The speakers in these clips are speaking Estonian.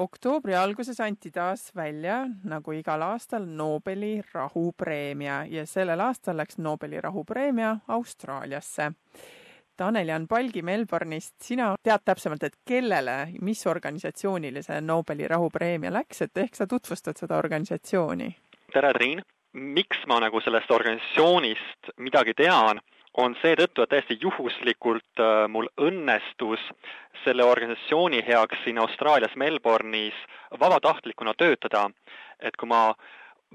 oktoobri alguses anti taas välja, nagu igal aastal, Nobeli rahupreemia ja sellel aastal läks Nobeli rahupreemia Austraaliasse. Tanel-Jan Palgi Melbourne'ist, sina tead täpsemalt, et kellele, mis organisatsioonile see Nobeli rahupreemia läks, et ehk sa tutvustad seda organisatsiooni? tere, Triin! miks ma nagu sellest organisatsioonist midagi tean, on seetõttu, et täiesti juhuslikult äh, mul õnnestus selle organisatsiooni heaks siin Austraalias Melbourne'is vabatahtlikuna töötada. et kui ma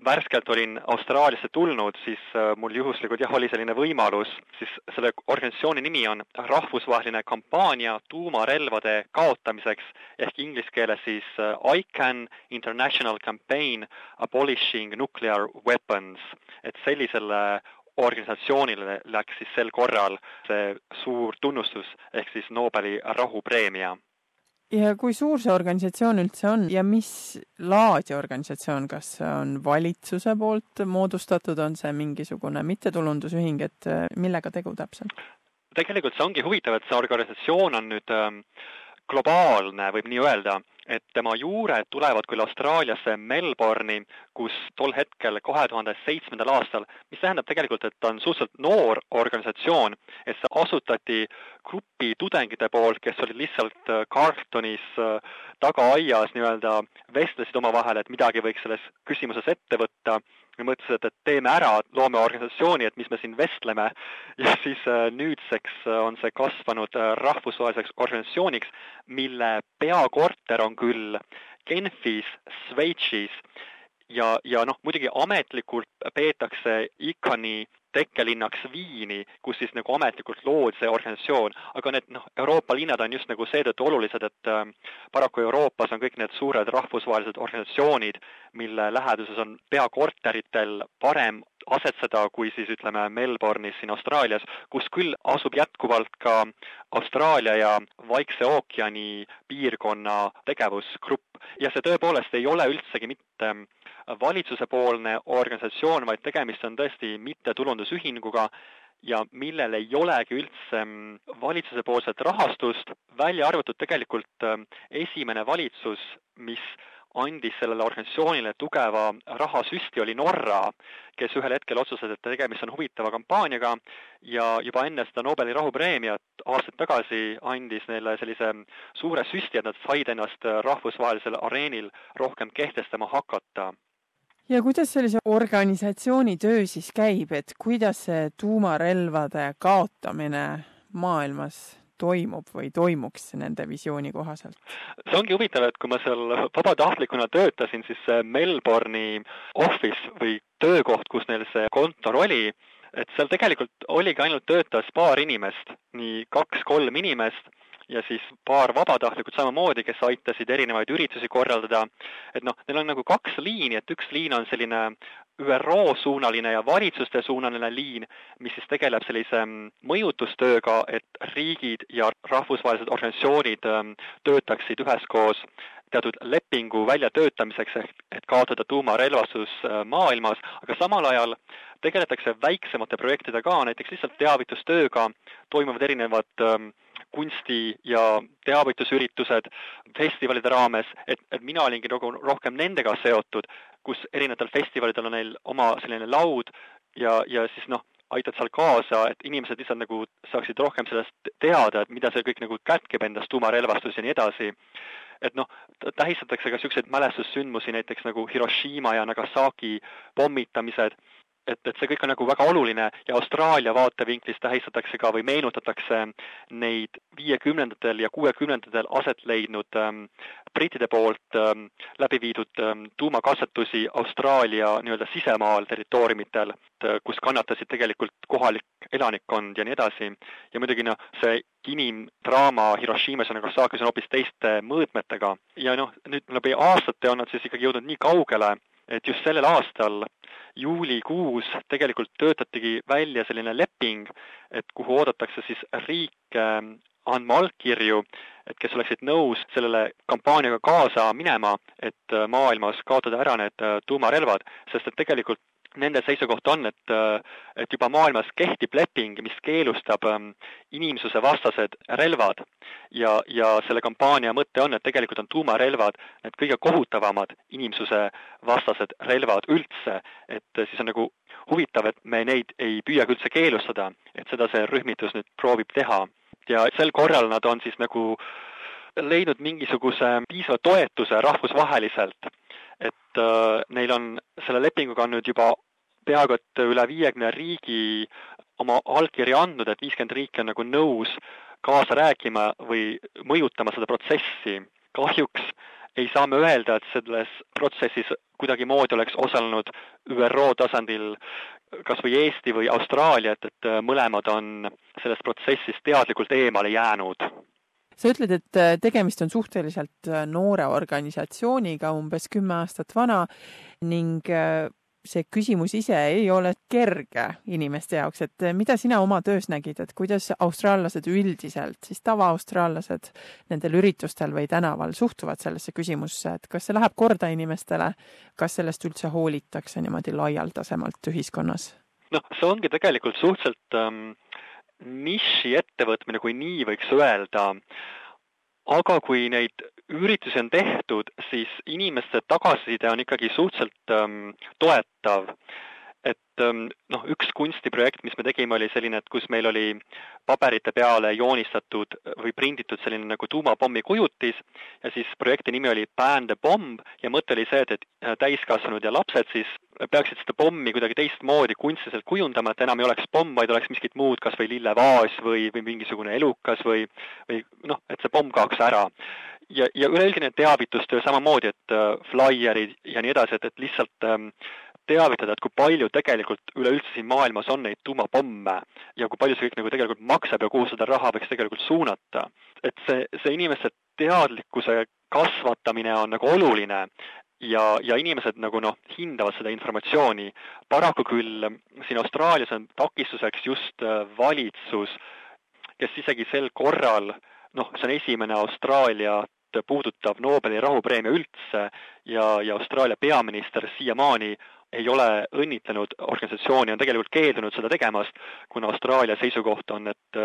värskelt olin Austraaliasse tulnud, siis äh, mul juhuslikult jah, oli selline võimalus, siis selle organisatsiooni nimi on Rahvusvaheline kampaania tuumarelvade kaotamiseks ehk inglise keeles siis äh, ICAN International Campaign Abolishing Nuclear Weapons. et sellisele organisatsioonile läks siis sel korral see suur tunnustus ehk siis Nobeli rahupreemia. Ja kui suur see organisatsioon üldse on ja mis laadi organisatsioon, kas see on valitsuse poolt moodustatud, on see mingisugune mittetulundusühing, et äh, millega tegu täpselt? tegelikult see ongi huvitav, et see organisatsioon on nüüd ähm, globaalne, võib nii öelda et tema juured tulevad küll Austraaliasse Melbourne'i, kus tol hetkel, kahe tuhande seitsmendal aastal, mis tähendab tegelikult, et ta on suhteliselt noor organisatsioon, et see asutati grupi tudengite poolt, kes olid lihtsalt äh, Carltonis äh, tagaaias nii-öelda, vestlesid omavahel, et midagi võiks selles küsimuses ette võtta ja mõtlesid, et teeme ära, loome organisatsiooni, et mis me siin vestleme. ja siis äh, nüüdseks äh, on see kasvanud äh, rahvusvaheliseks organisatsiooniks, mille peakorter on küll Genfis, Šveitšis ja, ja noh, muidugi ametlikult peetakse ICAN-i tekkelinnaks Viini, kus siis nagu ametlikult loodi see organisatsioon, aga need noh, Euroopa linnad on just nagu seetõttu olulised, et äh, paraku Euroopas on kõik need suured rahvusvahelised organisatsioonid, mille läheduses on peakorteritel parem asetseda kui siis ütleme Melbourne'is siin Austraalias, kus küll asub jätkuvalt ka Austraalia ja Vaikse ookeani piirkonna tegevusgrupp. Ja see tõepoolest ei ole üldsegi mitte valitsusepoolne organisatsioon, vaid tegemist on tõesti mittetulundusühinguga ja millel ei olegi üldse mm, valitsusepoolset rahastust, välja arvatud tegelikult mm, esimene valitsus, mis andis sellele organisatsioonile tugeva rahasüsti, oli Norra, kes ühel hetkel otsustas, et tegemist on huvitava kampaaniaga ja juba enne seda Nobeli rahupreemiat aastaid tagasi andis neile sellise suure süsti, et nad said ennast rahvusvahelisel areenil rohkem kehtestama hakata ja kuidas sellise organisatsiooni töö siis käib, et kuidas see tuumarelvade kaotamine maailmas toimub või toimuks nende visiooni kohaselt? see ongi huvitav, et kui ma seal vabatahtlikuna töötasin, siis see Melbourne'i office või töökoht, kus neil see kontor oli, et seal tegelikult oligi ainult töötas paar inimest, nii kaks-kolm inimest ja siis paar vabatahtlikud samamoodi, kes aitasid erinevaid üritusi korraldada. et noh, neil on nagu kaks liini, et üks liin on selline ÜRO-suunaline ja valitsuste suunaline liin, mis siis tegeleb sellise mm, mõjutustööga, et riigid ja rahvusvahelised organisatsioonid mm, töötaksid üheskoos teatud lepingu väljatöötamiseks ehk et kaotada tuumarelvastus mm, maailmas, aga samal ajal tegeletakse väiksemate projektidega ka, näiteks lihtsalt teavitustööga, toimuvad erinevad kunsti- ja teavitusüritused festivalide raames, et, et mina olingi nagu rohkem nendega seotud, kus erinevatel festivalidel on neil oma selline laud ja, ja siis noh, aitad seal kaasa, et inimesed lihtsalt nagu saaksid rohkem sellest teada, et mida see kõik nagu kätkeb endas, tuumarelvastus ja nii edasi. et noh, tähistatakse ka niisuguseid mälestussündmusi, näiteks nagu Hiroshima ja Nagasaki pommitamised et, et see kõik on nagu väga oluline ja Austraalia vaatevinklist tähistatakse ka või meenutatakse neid viiekümnendatel ja kuuekümnendatel aset leidnud ähm, brittide poolt ähm, läbi viidud ähm, tuumakatsetusi Austraalia nii-öelda sisemaal territooriumitel, äh, kus kannatasid tegelikult kohalik elanikkond ja nii edasi. ja muidugi noh, see inimdraama Hiroshimas ja Nagasakis on hoopis teiste mõõtmetega ja noh, nüüd läbi aastate on nad siis ikkagi jõudnud nii kaugele, et just sellel aastal juulikuus tegelikult töötatigi välja selline leping, et kuhu oodatakse siis riike ähm, andma allkirju, et kes oleksid nõus sellele kampaaniaga kaasa minema, et äh, maailmas kaotada ära need äh, tuumarelvad, sest et tegelikult nende seisukoht on, et, et juba maailmas kehtib leping, mis keelustab ähm, inimsuse vastased relvad. Ja, ja selle kampaania mõte on, et tegelikult on tuumarelvad need kõige kohutavamad inimsuse vastased relvad üldse, et siis on nagu huvitav, et me neid ei püüagi üldse keelustada, et seda see rühmitus nüüd proovib teha. ja sel korral nad on siis nagu leidnud mingisuguse piisava toetuse rahvusvaheliselt. Et äh, neil on selle lepinguga on nüüd juba peaaegu et üle viiekümne riigi oma allkirja andnud, et viiskümmend riiki on nagu nõus kaasa rääkima või mõjutama seda protsessi. kahjuks ei saa me öelda, et selles protsessis kuidagimoodi oleks osalenud ÜRO tasandil kas või Eesti või Austraalia, et, et mõlemad on sellest protsessist teadlikult eemale jäänud sa ütled, et tegemist on suhteliselt noore organisatsiooniga, umbes kümme aastat vana ning see küsimus ise ei ole kerge inimeste jaoks, et mida sina oma töös nägid, et kuidas austraallased üldiselt, siis tavaaustraallased nendel üritustel või tänaval suhtuvad sellesse küsimusse, et kas see läheb korda inimestele, kas sellest üldse hoolitakse niimoodi laialdasemalt ühiskonnas? noh, see ongi tegelikult suhteliselt ähm, niši ettevõtmine, kui nii võiks öelda, aga kui neid üritusi on tehtud, siis inimeste tagasiside on ikkagi suhteliselt ähm, toetav. Et ähm, noh, üks kunstiprojekt, mis me tegime, oli selline, et kus meil oli paberite peale joonistatud või prinditud selline nagu tuumapommi kujutis ja siis projekti nimi oli Ban the Bomb ja mõte oli see, et, et äh, täiskasvanud ja lapsed siis peaksid seda pommi kuidagi teistmoodi kunstiliselt kujundama, et enam ei oleks pomm, vaid oleks miskit muud, kas või lillevaas või, või mingisugune elukas või, või noh, et see pomm kaoks ära ja, ja üleüldine teavitustöö samamoodi, et äh, flaierid ja nii edasi, et, et lihtsalt ähm, teavitada, et kui palju tegelikult üleüldse siin maailmas on neid tuumapomme ja kui palju see kõik nagu tegelikult maksab ja kuhu seda raha võiks tegelikult suunata. et see, see inimeste teadlikkuse kasvatamine on nagu oluline ja, ja inimesed nagu noh, hindavad seda informatsiooni. paraku küll siin Austraalias on takistuseks just äh, valitsus, kes isegi sel korral noh, see on esimene Austraalia puudutav Nobeli rahupreemia üldse ja, ja Austraalia peaminister siiamaani ei ole õnnitlenud organisatsiooni, on tegelikult keeldunud seda tegemast, kuna Austraalia seisukoht on, et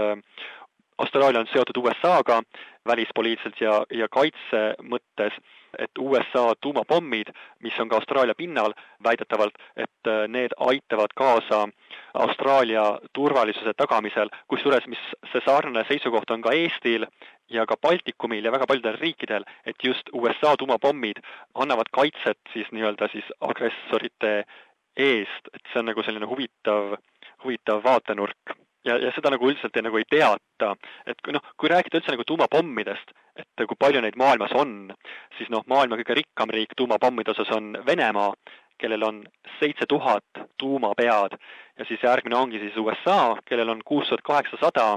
Austraalia on seotud USA-ga välispoliitiliselt ja, ja kaitse mõttes, et USA tuumapommid, mis on ka Austraalia pinnal väidetavalt, et äh, need aitavad kaasa Austraalia turvalisuse tagamisel, kusjuures mis see sarnane seisukoht on ka Eestil ja ka Baltikumil ja väga paljudel riikidel, et just USA tuumapommid annavad kaitset siis nii-öelda siis agressorite eest, et see on nagu selline huvitav, huvitav vaatenurk. Ja, ja seda nagu üldiselt ei, nagu ei teata, et kui noh, kui rääkida üldse nagu tuumapommidest, et kui palju neid maailmas on, siis noh, maailma kõige rikkam riik tuumapommide osas on Venemaa, kellel on seitse tuhat tuumapead. Ja siis järgmine ongi siis USA, kellel on kuus tuhat kaheksasada.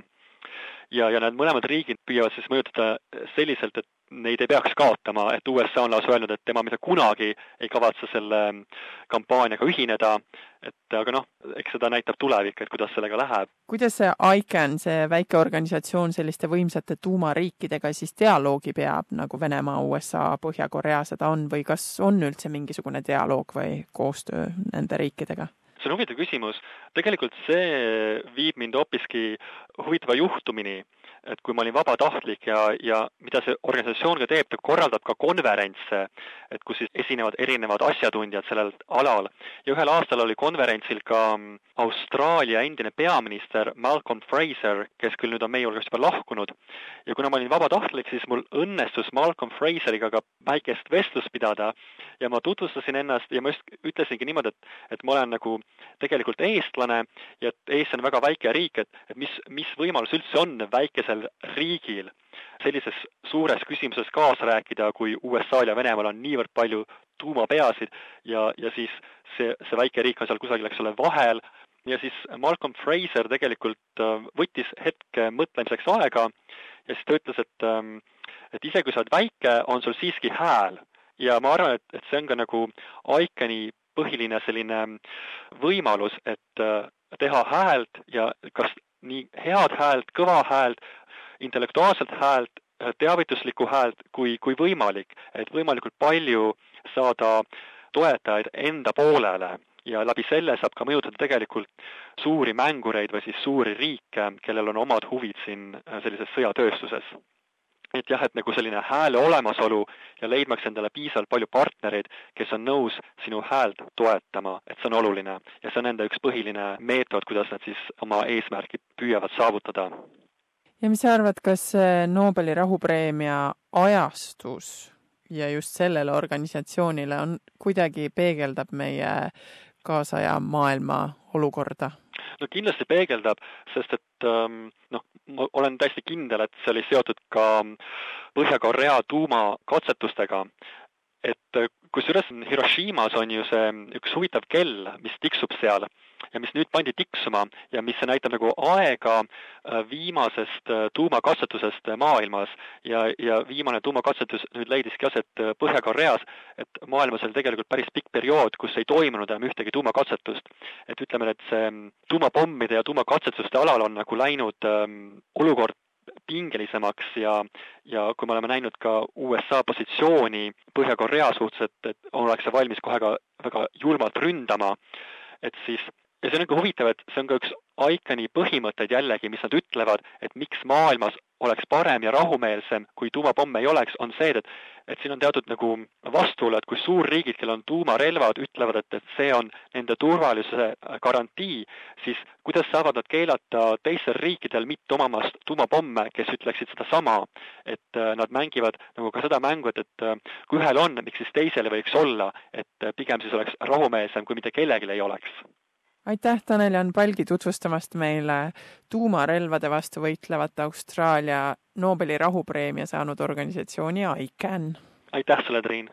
Ja, ja need mõlemad riigid püüavad siis mõjutada selliselt, et neid ei peaks kaotama, et USA on lausa öelnud, et tema mitte kunagi ei kavatse selle kampaaniaga ühineda, et aga noh, eks seda näitab tulevik, et kuidas sellega läheb. kuidas see ICAN, see väike organisatsioon selliste võimsate tuumariikidega siis dialoogi peab, nagu Venemaa, USA, Põhja-Korea seda on või kas on üldse mingisugune dialoog või koostöö nende riikidega? see on huvitav küsimus. tegelikult see viib mind hoopiski huvitava juhtumini et kui ma olin vabatahtlik ja, ja mida see organisatsioon ka teeb, ta korraldab ka konverentse, et kus siis esinevad erinevad asjatundjad sellel alal. ja ühel aastal oli konverentsil ka mm, Austraalia endine peaminister Malcolm Fraser, kes küll nüüd on meie hulgast juba lahkunud, ja kuna ma olin vabatahtlik, siis mul õnnestus Malcolm Fraseriga ka väikest vestlust pidada ja ma tutvustasin ennast ja ma just ütlesingi niimoodi, et, et ma olen nagu tegelikult eestlane ja et Eesti on väga väike riik, et, et mis, mis võimalus üldse on väikese väikesel riigil sellises suures küsimuses kaasa rääkida, kui USA-l ja Venemaal on niivõrd palju tuumapeasid ja, ja siis see, see väike riik on seal kusagil, eks ole, vahel, ja siis Malcolm Fraser tegelikult äh, võttis hetke mõtlemiseks aega ja siis ta ütles, et ähm, et isegi kui sa oled väike, on sul siiski hääl. ja ma arvan, et, et see on ka nagu ICAN-i põhiline selline võimalus, et äh, teha häält ja kas nii head häält, kõva häält intellektuaalset häält, teavituslikku häält kui, kui võimalik, et võimalikult palju saada toetajaid enda poolele ja läbi selle saab ka mõjutada tegelikult suuri mängureid või siis suuri riike, kellel on omad huvid siin sellises sõjatööstuses. Et jah, et nagu selline hääle olemasolu ja leidmaks endale piisavalt palju partnereid, kes on nõus sinu häält toetama, et see on oluline. Ja see on nende üks põhiline meetod, kuidas nad siis oma eesmärki püüavad saavutada. Ja mis sa arvad, kas Nobeli rahupreemia ajastus ja just sellele organisatsioonile on, kuidagi peegeldab meie kaasaja maailma olukorda? no kindlasti peegeldab, sest et ähm, noh, ma olen täiesti kindel, et see oli seotud ka Põhja-Korea tuumakatsetustega, et kusjuures Hiroshimas on ju see üks huvitav kell, mis tiksub seal ja mis nüüd pandi tiksuma ja mis näitab nagu aega äh, viimasest äh, tuumakatsetusest maailmas ja, ja viimane tuumakatsetus nüüd leidiski aset äh, Põhja-Koreas, et maailmas oli tegelikult päris pikk periood, kus ei toimunud enam ühtegi tuumakatsetust. et ütleme, et see mm, tuumapommide ja tuumakatsetuste alal on nagu läinud ähm, olukord pingelisemaks ja, ja kui me oleme näinud ka USA positsiooni Põhja-Korea suhtes, et, et ollakse valmis kohe ka väga julmalt ründama, et siis ja see on nagu huvitav, et see on ka üks ICAN-i põhimõtteid jällegi, mis nad ütlevad, et miks maailmas oleks parem ja rahumeelsem, kui tuumapomme ei oleks, on see, et et siin on teatud nagu vastuolu, et kui suurriigid, kellel on tuumarelvad, ütlevad, et, et see on nende turvalisuse garantii, siis kuidas saavad nad keelata teistel riikidel mitte omamast tuumapomme, kes ütleksid sedasama, et äh, nad mängivad nagu ka seda mängu, et, et äh, kui ühel on, miks siis teisel ei võiks olla, et äh, pigem siis oleks rahumeelsem, kui mitte kellelgi ei oleks aitäh, Tanel-Jan Palgi tutvustamast meile tuumarelvade vastu võitlevat Austraalia Nobeli rahupreemia saanud organisatsiooni ICAN. aitäh sulle, Triin!